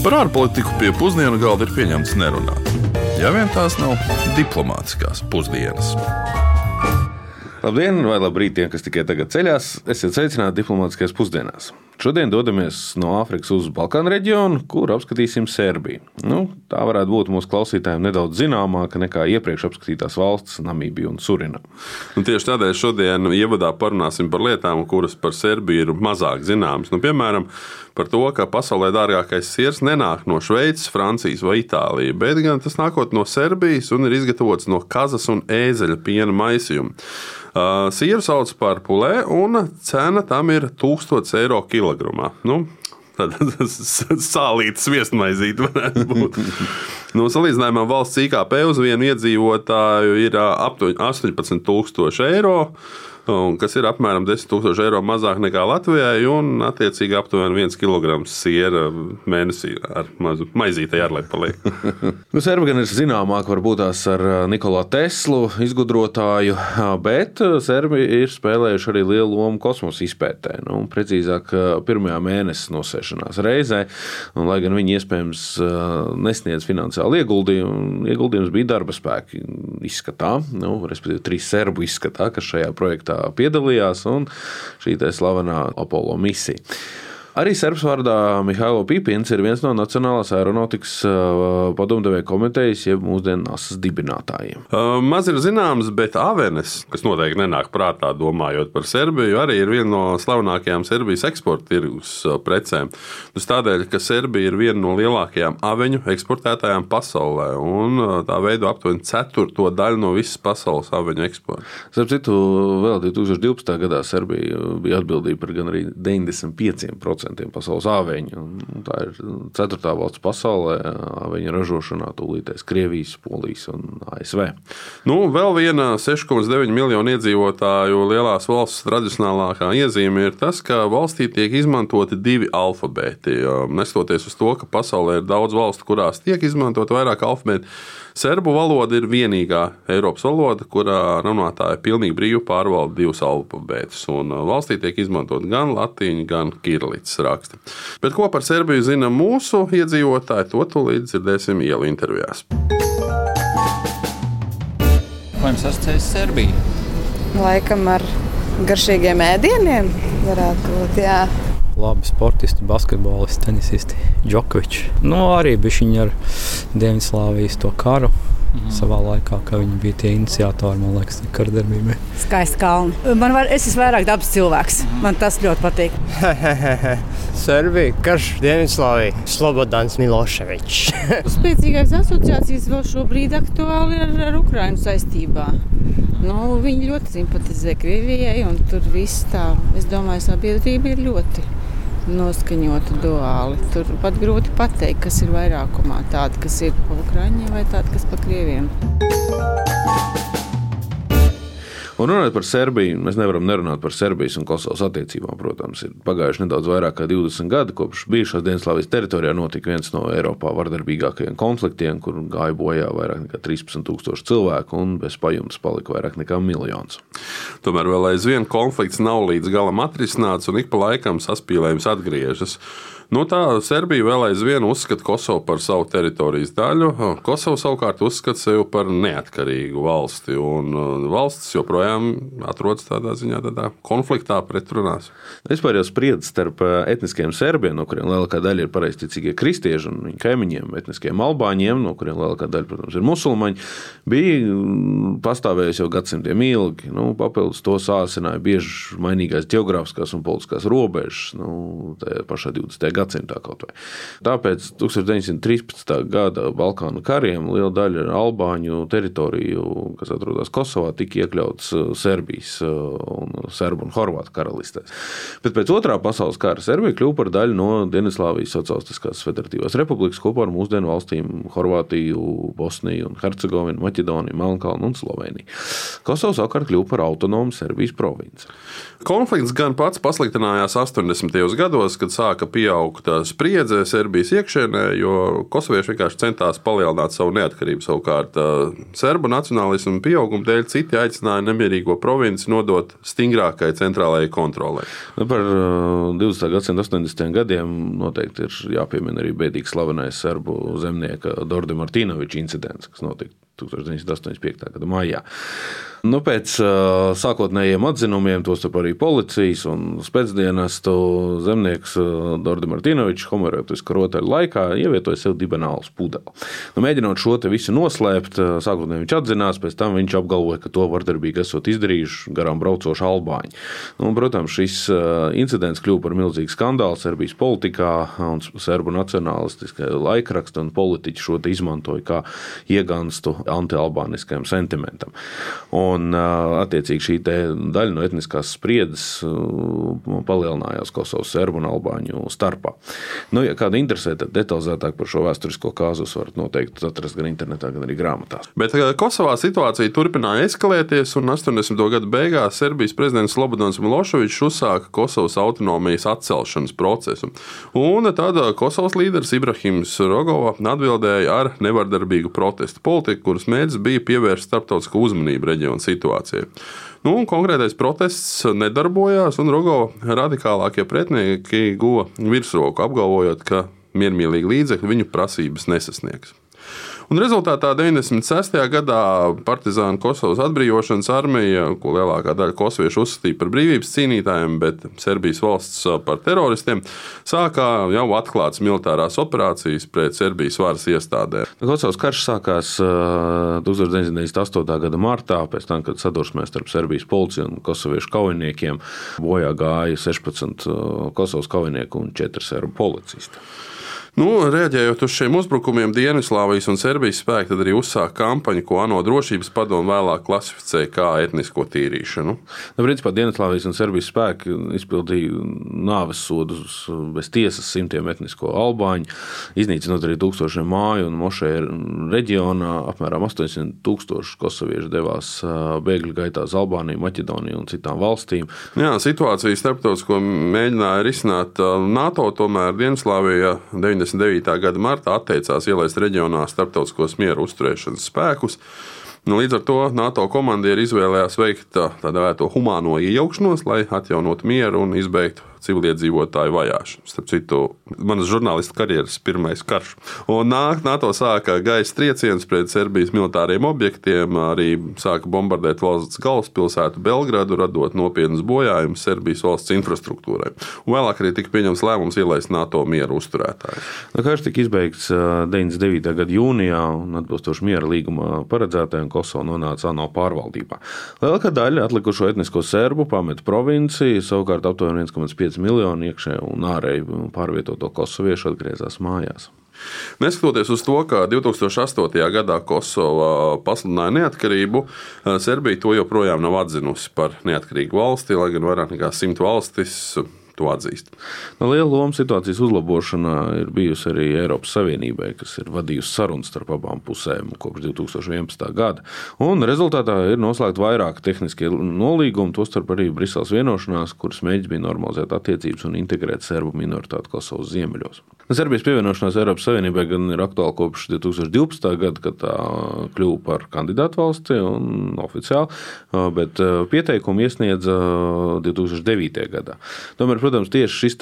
Par ārpolitiku pie pusdienu galda ir pieņemts nerunāt. Ja vien tās nav diplomātiskās pusdienas. Labdien, vai labrīt tiem, kas tikai tagad ceļās. Esiet sveicināti diplomātiskajās pusdienās. Šodien dodamies no Āfrikas uz Balkānu reģionu, kur apskatīsim Serbiju. Nu, tā varētu būt mūsu klausītājiem nedaudz zināmāka nekā iepriekš apskatītās valstis, Namībija un Surina. Un tieši tādēļ šodien ievadā parunāsim par lietām, kuras par Serbiju ir mazāk zināmas. Nu, piemēram, par to, ka pasaulē dārgākais sirs nenāk no Šveices, Francijas vai Itālijas, bet gan tas nākot no Serbijas un ir izgatavots no kazas un ēzeļa piena maisījuma. Uh, Sīru sauc par pulē, un cena tam ir 1000 eiro kilogramā. Nu, sālītas viesmaizīte varētu būt. Nu, salīdzinājumā valsts IKP uz vienu iedzīvotāju ir aptuveni 18,000 eiro kas ir apmēram 10,000 eiro mazāk nekā Latvijai, un attiecīgi aptuveni 1 kg siera mēnesī ar mazu maizīti ārlai paliek. nu, Serbi gan ir zināmāk varbūt tās ar Nikolā Teslu izgudrotāju, bet Serbi ir spēlējuši arī lielu lomu kosmosa izpētē. Nu, precīzāk, pirmajā mēnesis nosēšanās reizē, un, lai gan viņi iespējams nesniedz finansiālu ieguldījumu, ieguldījums bija darba spēka izskatā, nu, respektīvi trīs serbu izskatā, kas šajā projektā piedalījās un šī slavenā Apollo misija. Arī serbs vārdā Mihailo Pipins ir viens no Nacionālās aeronautikas padomdevēja komitejas, jeb mūsdienu NASAS dibinātājiem. Uh, maz ir zināms, bet Avenes, kas noteikti nenāk prātā domājot par Serbiju, arī ir viena no slavenākajām Serbijas eksporta tirgus precēm. Tas tādēļ, ka Serbija ir viena no lielākajām aveņu eksportētājām pasaulē, un tā veido aptuveni ceturto daļu no visas pasaules aveņu eksporta. Starp citu, vēl 2012. gadā Serbija bija atbildīga par gan arī 95% 10% pasaules āveņu. Tā ir ceturtā valsts pasaulē āveņu ražošanā, tūlītēs Krievijas, Polijas un ASV. Nu, vēl viena 6,9 miljonu iedzīvotāju lielās valsts tradicionālākā iezīme ir tas, ka valstī tiek izmantoti divi alfabēti. Nestoties uz to, ka pasaulē ir daudz valstu, kurās tiek izmantot vairāk alfabēti, serbu valoda ir vienīgā Eiropas valoda, kurā runātāji pilnīgi brīvi pārvalda divus alfabētus. Valstī tiek izmantot gan latīņu, gan kirillīcu pēc raksta. Bet ko par Serbiju zina mūsu iedzīvotāji, to tūlīt dzirdēsim ielu intervijās. Vai jums asociējas Serbija? Laikam ar garšīgiem ēdieniem varētu būt. Jā. Labi sportisti, basketbolisti, tenisisti, Džokovičs. Nu, arī bija viņa ar Dienvidslāvijas to karu mm. savā laikā, ka viņi bija tie iniciatori, man liekas, kardarbībai. Skaisti kalni. Man var, es esmu vairāk dabas cilvēks. Mm. Man tas ļoti patīk. Serbija, Karš, Dienvidslāvija, Slobodans Miloševičs. Spēcīgākās asociācijas vēl šobrīd aktuāli ar, ar Ukrainu saistībā. Nu, viņi ļoti simpatizē Krievijai, un tur viss tā, es domāju, sabiedrība ir ļoti noskaņota duāli. Tur pat grūti pateikt, kas ir vairākumā. Tāda, kas ir pa Ukraiņiem vai tāda, kas pa Krieviem. Un runājot par Serbiju, mēs nevaram nerunāt par Serbijas un Kosovas attiecībām. Protams, ir pagājuši nedaudz vairāk kā 20 gadi, kopš bijušās Dienaslavijas teritorijā notika viens no Eiropā vardarbīgākajiem konfliktiem, kur gāja bojā vairāk nekā 13,000 cilvēku un bez pajumtes palika vairāk nekā miljons. Tomēr vēl aizvien konflikts nav līdz galam atrisināts un ik pa laikam saspīlējums atgriežas. Nu, tā Serbija vēl aizvien uzskata Kosovu par savu teritorijas daļu. Kosova savukārt uzskata sevi par neatkarīgu valsti. Uh, valsts joprojām atrodas tādā ziņā, tādā konfliktā, pretrunās. Vispār jau spriedzes starp uh, etniskiem serbiem, no kuriem lielākā daļa ir pareizticīgie kristieši un viņu kaimiņiem, etniskiem albāņiem, no kuriem lielākā daļa, protams, ir musulmaņi, bija mm, pastāvējusi jau gadsimtiem ilgi. Nu, papildus to sāsināja bieži mainīgās geogrāfiskās un politiskās robežas nu, pašā 20. gadsimtā gadsimtā kaut vai. Tāpēc 1913. gada Balkānu kariem liela daļa albāņu teritoriju, kas atrodas Kosovā, tika iekļauts uh, Serbijas uh, un Serbu un Horvātu karalistēs. Bet pēc otrā pasaules kara Serbija kļuva par daļu no Dienvidslāvijas Socialistiskās Federatīvās Republikas kopā ar mūsdienu valstīm Horvātiju, Bosniju, Hercegovinu, Maķedoniju, Melnkalnu un Sloveniju. Kosova savukārt kļuva par autonomu Serbijas provinci. Konflikts gan pats pasliktinājās 80. gados, kad sāka pieaugt pieauga spriedze Serbijas iekšienē, jo kosovieši vienkārši centās palielināt savu neatkarību. Savukārt, serbu nacionālismu pieauguma dēļ citi aicināja nemierīgo provinci nodot stingrākai centrālajai kontrolei. Nu, par uh, 20. gadsimta 80. gadiem noteikti ir jāpiemina arī bēdīgs slavenais serbu zemnieka Dorda Martinoviča incidents, kas notika 1985. gada maijā. Nu, pēc uh, sākotnējiem atzinumiem, tostarp arī policijas un spēcdienestu zemnieks uh, Dordi Martinovičs homoerotiskā rotaļu laikā ievietoja sev dibenālu pudeli. Nu, mēģinot šo visu noslēpt, uh, sākotnēji viņš atzinās, pēc tam viņš apgalvoja, ka to vardarbīgi esot izdarījuši garām braucoši albāņi. Nu, protams, šis uh, incidents kļuva par milzīgu skandālu Serbijas politikā, un serbu nacionālistiskie laikraksti un politiķi šo izmantoja kā ieganstu antialbāniskajam sentimentam. Un, attiecīgi, šī daļa no etniskās spriedzes palielinājās Kosovas serbu un albāņu starpā. Nu, ja kāda interesē, tad detalizētāk par šo vēsturisko kāzus varat noteikti atrast gan internetā, gan arī grāmatās. Bet Kosovā situācija turpināja eskalēties, un 80. gada beigās Serbijas prezidents Lobodans Miloševičs uzsāka Kosovas autonomijas atcelšanas procesu. Un tad Kosovas līderis Ibrahims Rogova atbildēja ar nevardarbīgu protestu politiku, kuras mērķis bija pievērst starptautisko uzmanību reģionu situācijai. Nu, konkrētais protests nedarbojās, un Rogo radikālākie pretinieki guva virsroku, apgalvojot, ka miermīlīgi līdzekļi viņu prasības nesasniegs. Un rezultātā 96. gadā Partizāna Kosovas atbrīvošanas armija, ko lielākā daļa kosoviešu uzskatīja par brīvības cīnītājiem, bet Serbijas valsts par teroristiem, sākā jau atklātas militārās operācijas pret Serbijas varas iestādēm. Kosovas karš sākās 1998. gada martā, pēc tam, kad sadursmē starp Serbijas policiju un kosoviešu kaujiniekiem bojā gāja 16 Kosovas kaujinieku un 4 serbu policisti. Nu, reaģējot uz šiem uzbrukumiem, Dienvidslāvijas un Serbijas spēki arī uzsāka kampaņu, ko ANO drošības padomu vēlāk klasificēja kā etnisko tīrīšanu. Nu, principā Dienvidslāvijas un Serbijas spēki izpildīja nāves sodus bez tiesas simtiem etnisko albāņu, iznīcinot arī tūkstošiem māju un mošēju reģionā. Apmēram 800 tūkstoši kosoviešu devās bēgļu gaitā uz Albāniju, Maķedoniju un citām valstīm. Jā, situācija starptautisko mēģināja risināt NATO, tomēr Dienvidslāvija 99. gada martā atteicās ielaist reģionā starptautiskos mieru uzturēšanas spēkus. Nu, līdz ar to NATO komandieri izvēlējās veikt tā dēvēto humāno iejaukšanos, lai atjaunotu mieru un izbeigtu civiliedzīvotāju vajāšanu. Starp citu, manas žurnālistu karjeras pirmais karš. Un NATO sāka gaisa triecienus pret Serbijas militāriem objektiem, arī sāka bombardēt valsts galvaspilsētu Belgradu, radot nopietnus bojājumus Serbijas valsts infrastruktūrai. Un vēlāk arī tika pieņemts lēmums ielaist NATO mieru uzturētājus. Nu, karš tika izbeigts 99. gada jūnijā, un atbilstoši miera līguma paredzētajam Kosovo nonāca ANO pārvaldībā. Lielākā daļa atlikušo etnisko serbu pameta provinciju, savukārt aptuveni 1,5 5 miljoni iekšēji un ārēji pārvietoto kosoviešu atgriezās mājās. Neskatoties uz to, ka 2008. gadā Kosova pasludināja neatkarību, Serbija to joprojām nav atzinusi par neatkarīgu valsti, lai gan vairāk nekā simt valstis to atzīst. Nu, liela loma situācijas uzlabošanā ir bijusi arī Eiropas Savienībai, kas ir vadījusi sarunas starp abām pusēm kopš 2011. gada. Un rezultātā ir noslēgta vairāk tehniskie nolīgumi, tostarp arī Briseles vienošanās, kuras mēģis bija normalizēt attiecības un integrēt serbu minoritāti Kosovas ziemeļos. Serbijas pievienošanās Eiropas Savienībai gan ir aktuāla kopš 2012. gada, kad tā kļuva par kandidātu valsti un oficiāli, bet pieteikumu iesniedza 2009. gadā. Tomēr, protams, tieši šis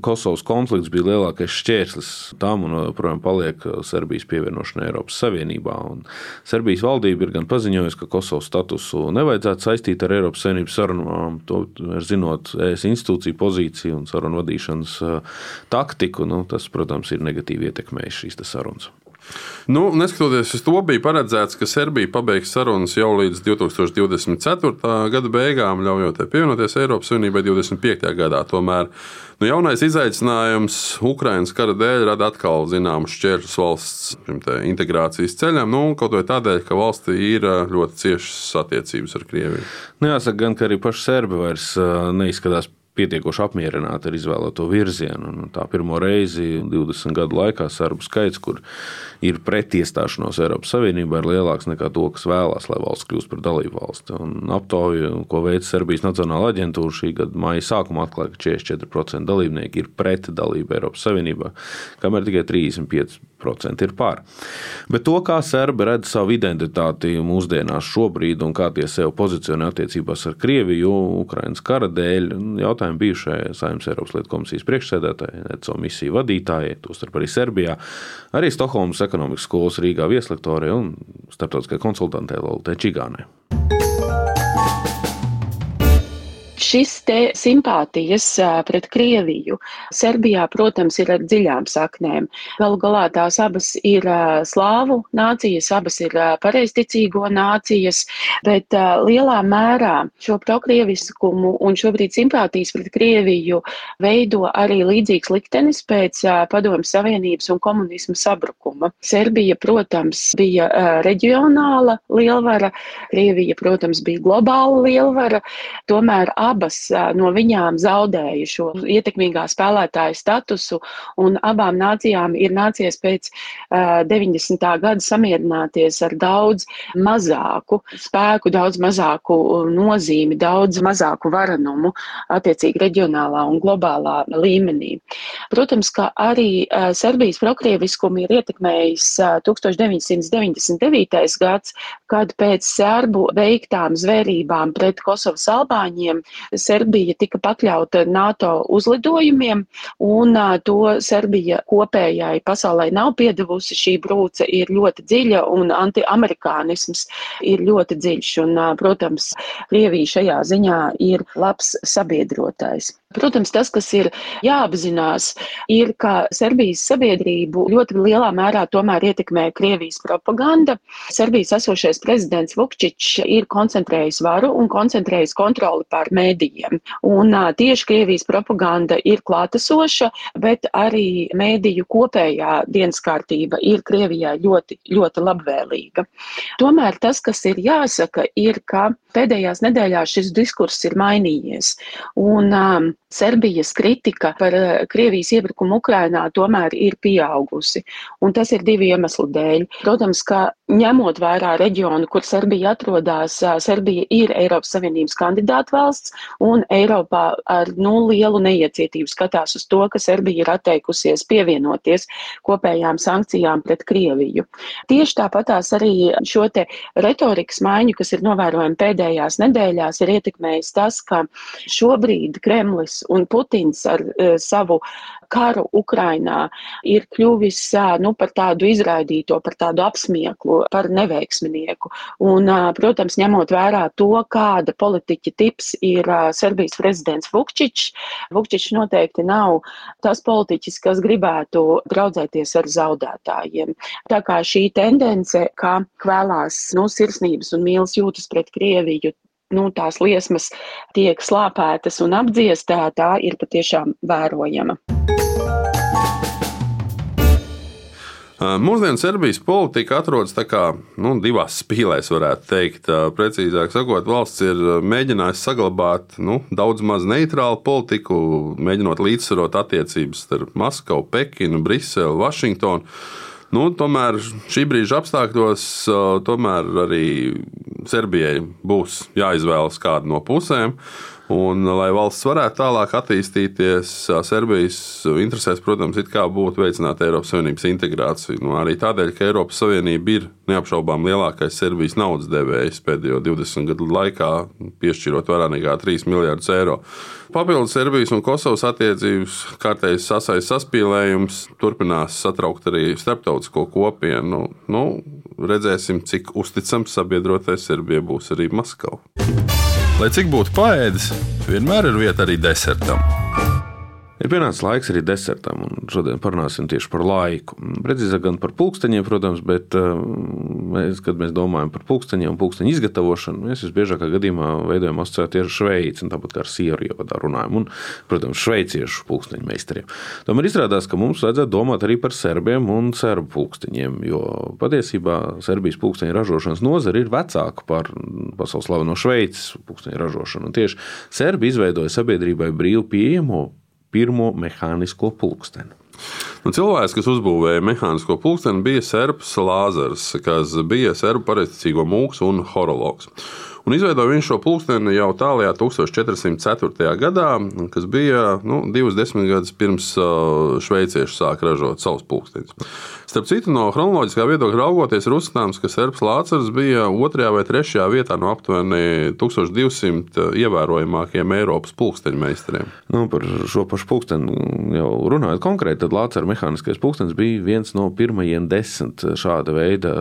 Kosovas konflikts bija lielākais šķērslis tam un joprojām paliek Serbijas pievienošanai Eiropas Savienībā. Un Serbijas valdība ir gan paziņojusi, ka Kosovas statusu nevajadzētu saistīt ar Eiropas Savienības sarunām, to zinot ES institūciju pozīciju un sarunu vadīšanas taktiku. Nu, tas, protams, ir negatīvi ietekmējis šīs sarunas. Nu, neskatoties uz to, bija paredzēts, ka Serbija pabeigs sarunas jau līdz 2024. gada beigām, ļaujot pievienoties Eiropas Savienībai 25. gadā. Tomēr nu, jaunais izaicinājums Ukraiņas kara dēļ rada atkal zināmus šķēršļus valsts integrācijas ceļam, nu, kaut vai tādēļ, ka valstī ir ļoti ciešas attiecības ar Krieviju. Nu, jāsaka, gan, ka arī paši serbi vairs neizskatās pietiekoši apmierināti ar izvēlēto virzienu. Un tā pirmo reizi 20 gadu laikā sarbu skaits, kur ir pret iestāšanos Eiropas Savienībā, ir lielāks nekā to, kas vēlās, lai valsts kļūst par dalību valsti. Un aptauja, ko veica Serbijas Nacionāla aģentūra šī gada maija sākumā, atklāja, ka 44% dalībnieki ir pret dalību Eiropas Savienībā, kamēr tikai 35% ir pār. Bet to, kā serbi redz savu identitāti mūsdienās šobrīd un kā tie sev pozicionē attiecībās ar Krieviju, Ukraiņas kara dēļ, jautājums jautājumi bijušajai Saimnes Eiropas lietu komisijas priekšsēdētājai, ECO misiju vadītājai, tostarp arī Serbijā, arī Stokholmas ekonomikas skolas Rīgā vieslektorei un starptautiskajai konsultantei Lolitai Čigānai. Šis te simpātijas pret Krieviju Serbijā, protams, ir ar dziļām saknēm. Galu galā tās abas ir slāvu nācijas, abas ir pareizticīgo nācijas, bet lielā mērā šo prokrieviskumu un šobrīd simpātijas pret Krieviju veido arī līdzīgs liktenis pēc Padomju Savienības un komunismu sabrukuma. Serbija, protams, bija reģionāla lielvara, Krievija, protams, bija globāla lielvara, tomēr abas no viņām zaudēja šo ietekmīgā spēlētāja statusu, un abām nācijām ir nācies pēc uh, 90. gada samierināties ar daudz mazāku spēku, daudz mazāku nozīmi, daudz mazāku varenumu attiecīgi reģionālā un globālā līmenī. Protams, ka arī Serbijas prokrieviskumi ir ietekmējis uh, 1999. gads, kad pēc serbu veiktām zvērībām pret Kosovas albāņiem Serbija tika pakļauta NATO uzlidojumiem, un to Serbija kopējai pasaulē nav piedevusi. Šī brūce ir ļoti dziļa, un antiamerikānisms ir ļoti dziļš. Un, protams, Krievija šajā ziņā ir labs sabiedrotais. Protams, tas, kas ir jāapzinās, ir, ka Serbijas sabiedrību ļoti lielā mērā tomēr ietekmē Krievijas propaganda. Serbijas esošais prezidents Vukčičs ir koncentrējis varu un koncentrējis kontroli pār mēdījiem. Un tieši Krievijas propaganda ir klātesoša, bet arī mēdīju kopējā dienas kārtība ir Krievijai ļoti, ļoti labvēlīga. Tomēr tas, kas ir jāsaka, ir, ka pēdējās nedēļās šis diskurss ir mainījies. Un, um, Serbijas kritika par Krievijas iebrukumu Ukrainā tomēr ir pieaugusi. Un tas ir divu iemeslu dēļ. Protams, ka ņemot vērā reģionu, kur Serbija atrodas, Serbija ir Eiropas Savienības kandidāta valsts, un Eiropā ar nu, lielu neiecietību skatās uz to, ka Serbija ir atteikusies pievienoties kopējām sankcijām pret Krieviju. Tieši tāpatās arī šo te retorikas maiņu, kas ir novērojama pēdējās nedēļās, ir ietekmējis tas, ka šobrīd Kremlis un Putins ar uh, savu karu Ukrainā ir kļuvis uh, nu, par tādu izraidīto, par tādu apsmieklu, par neveiksminieku. Un, uh, protams, ņemot vērā to, kāda politiķa tips ir Serbijas prezidents Vukčičs, Vukčičs noteikti nav tas politiķis, kas gribētu draudzēties ar zaudētājiem. Tā kā šī tendence, ka vēlās nu, sirsnības un mīlas jūtas pret Krieviju, nu, tās liesmas tiek slāpētas un apdziestā, tā ir patiešām vērojama. Mūsdienu Serbijas politika atrodas kā, nu, divās spīlēs, varētu teikt. Precīzāk sakot, valsts ir mēģinājusi saglabāt nu, daudz maz neitrālu politiku, mēģinot līdzsvarot attiecības starp Maskavu, Pekinu, Briseli, Vašingtonu. Nu, tomēr šī brīža apstākļos tomēr arī Serbijai būs jāizvēlas kāda no pusēm. Un, lai valsts varētu tālāk attīstīties, Serbijas interesēs, protams, būtu veicināt Eiropas Savienības integrāciju. Nu, arī tādēļ, ka Eiropas Savienība ir neapšaubām lielākais Serbijas naudas devējs pēdējo 20 gadu laikā, piešķirot vairāk nekā 3 miljardus eiro. Papildus Serbijas un Kosovas attiecības kārtējas sasaistes saspīlējums turpinās satraukt arī starptautisko kopienu. Nu, redzēsim, cik uzticams sabiedrotais Serbija būs arī Maskava. Lai cik būtu paēdis, vienmēr ir vieta arī desertam. Ir pienācis laiks arī desertam, un šodien parunāsim tieši par laiku. Precīzāk, gan par pulksteņiem, protams, bet uh, mēs, kad mēs domājam par pulksteņiem un pulksteņu izgatavošanu, mēs visbiežākā gadījumā veidojam asociāciju ar Šveici, tāpat kā ar Sieru ievadā runājam, un, protams, šveiciešu pulksteņu meistariem. Tomēr izrādās, ka mums vajadzētu domāt arī par serbiem un serbu pulksteņiem, jo patiesībā Serbijas pulksteņu ražošanas nozare ir vecāka par pasaules slaveno Šveices pulksteņu ražošanu. Un tieši Serbi izveidoja sabiedrībai brīvu pieejamo pirmo mehānisko pulksteni. Nu, cilvēks, kas uzbūvēja mehānisko pulksteni, bija Serbs Lāzars, kas bija serbu pareizticīgo mūks un horologs. Un izveidoja viņš šo pulksteni jau tālākajā 1404. gadā, kas bija nu, divas desmitgades pirms šveicieši sāka ražot savus pulksteņus. Starp citu, no chronoloģiskā viedokļa raugoties, ir uzskatāms, ka Serbs Lācars bija otrajā vai trešajā vietā no aptuveni 1200 ievērojamākajiem Eiropas pulksteņu meistariem. Nu, par šo pašu pulksteni jau runājot konkrēti, tad Lācara mehāniskais pulkstenis bija viens no pirmajiem desmit šāda veida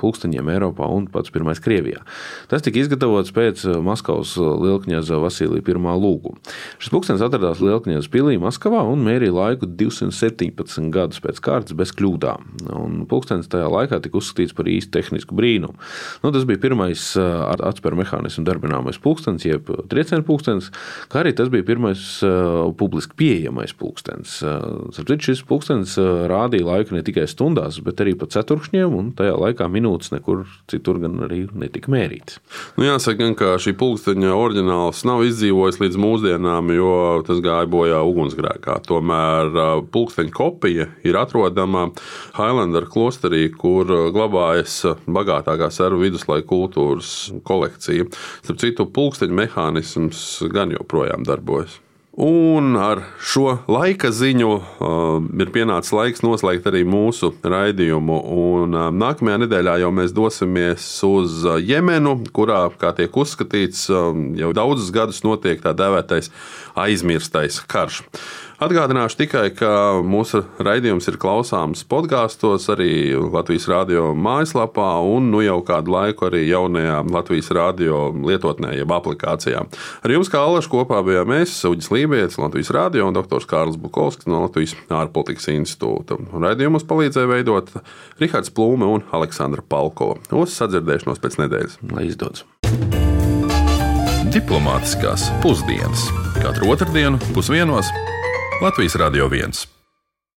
pulksteņiem Eiropā un pats pirmais Krievijā. Tas tika izgatavots pēc Maskavas lielkņaza Vasilija I lūguma. Šis pulkstenis atradās Lielkņaza pilī Maskavā un mērīja laiku 217 gadus pēc kārtas bez kļūdām. Un pulkstenis tajā laikā tika uzskatīts par īstu tehnisku brīnumu. Nu, tas bija pirmais ar atspēru mehānismu darbināmais pulkstenis, jeb triecienu pulkstenis, kā arī tas bija pirmais publiski pieejamais pulkstenis. Sapratu, šis pulkstenis rādīja laiku ne tikai stundās, bet arī pa ceturkšņiem, un tajā laikā minūtes nekur citur gan arī netika mērītas. Nu, jāsaka, gan, ka šī pulksteņa oriģināls nav izdzīvojis līdz mūsdienām, jo tas gāja bojā ugunsgrēkā. Tomēr pulksteņa kopija ir atrodama Highlandera klosterī, kur glabājas bagātākā servu viduslaika kultūras kolekcija. Starp citu, pulksteņa mehānisms gan joprojām darbojas. Un ar šo laika ziņu uh, ir pienācis laiks noslēgt arī mūsu raidījumu. Un, uh, nākamajā nedēļā jau mēs dosimies uz uh, Jemenu, kurā, kā tiek uzskatīts, uh, jau daudzus gadus notiek tā dēvētais aizmirstais karš. Atgādināšu tikai, ka mūsu raidījums ir klausāms podkāstos, arī Latvijas Rādio mājaslapā un nu jau kādu laiku arī jaunajā Latvijas Rādio lietotnē, jeb aplikācijā. Ar jums kā Alašu kopā bijām mēs, Uģis Lībijams, Latvijas Rādio un dr. Kārls Bukovskis no Latvijas ārpolitikas institūta. Raidījumus palīdzēja veidot Rihards Plūme un Aleksandra Palkova. Uz sadzirdēšanos pēc nedēļas. Lai izdodas! Diplomātiskās pusdienas katru otrdienu pusdienos Latvijas Radio 1.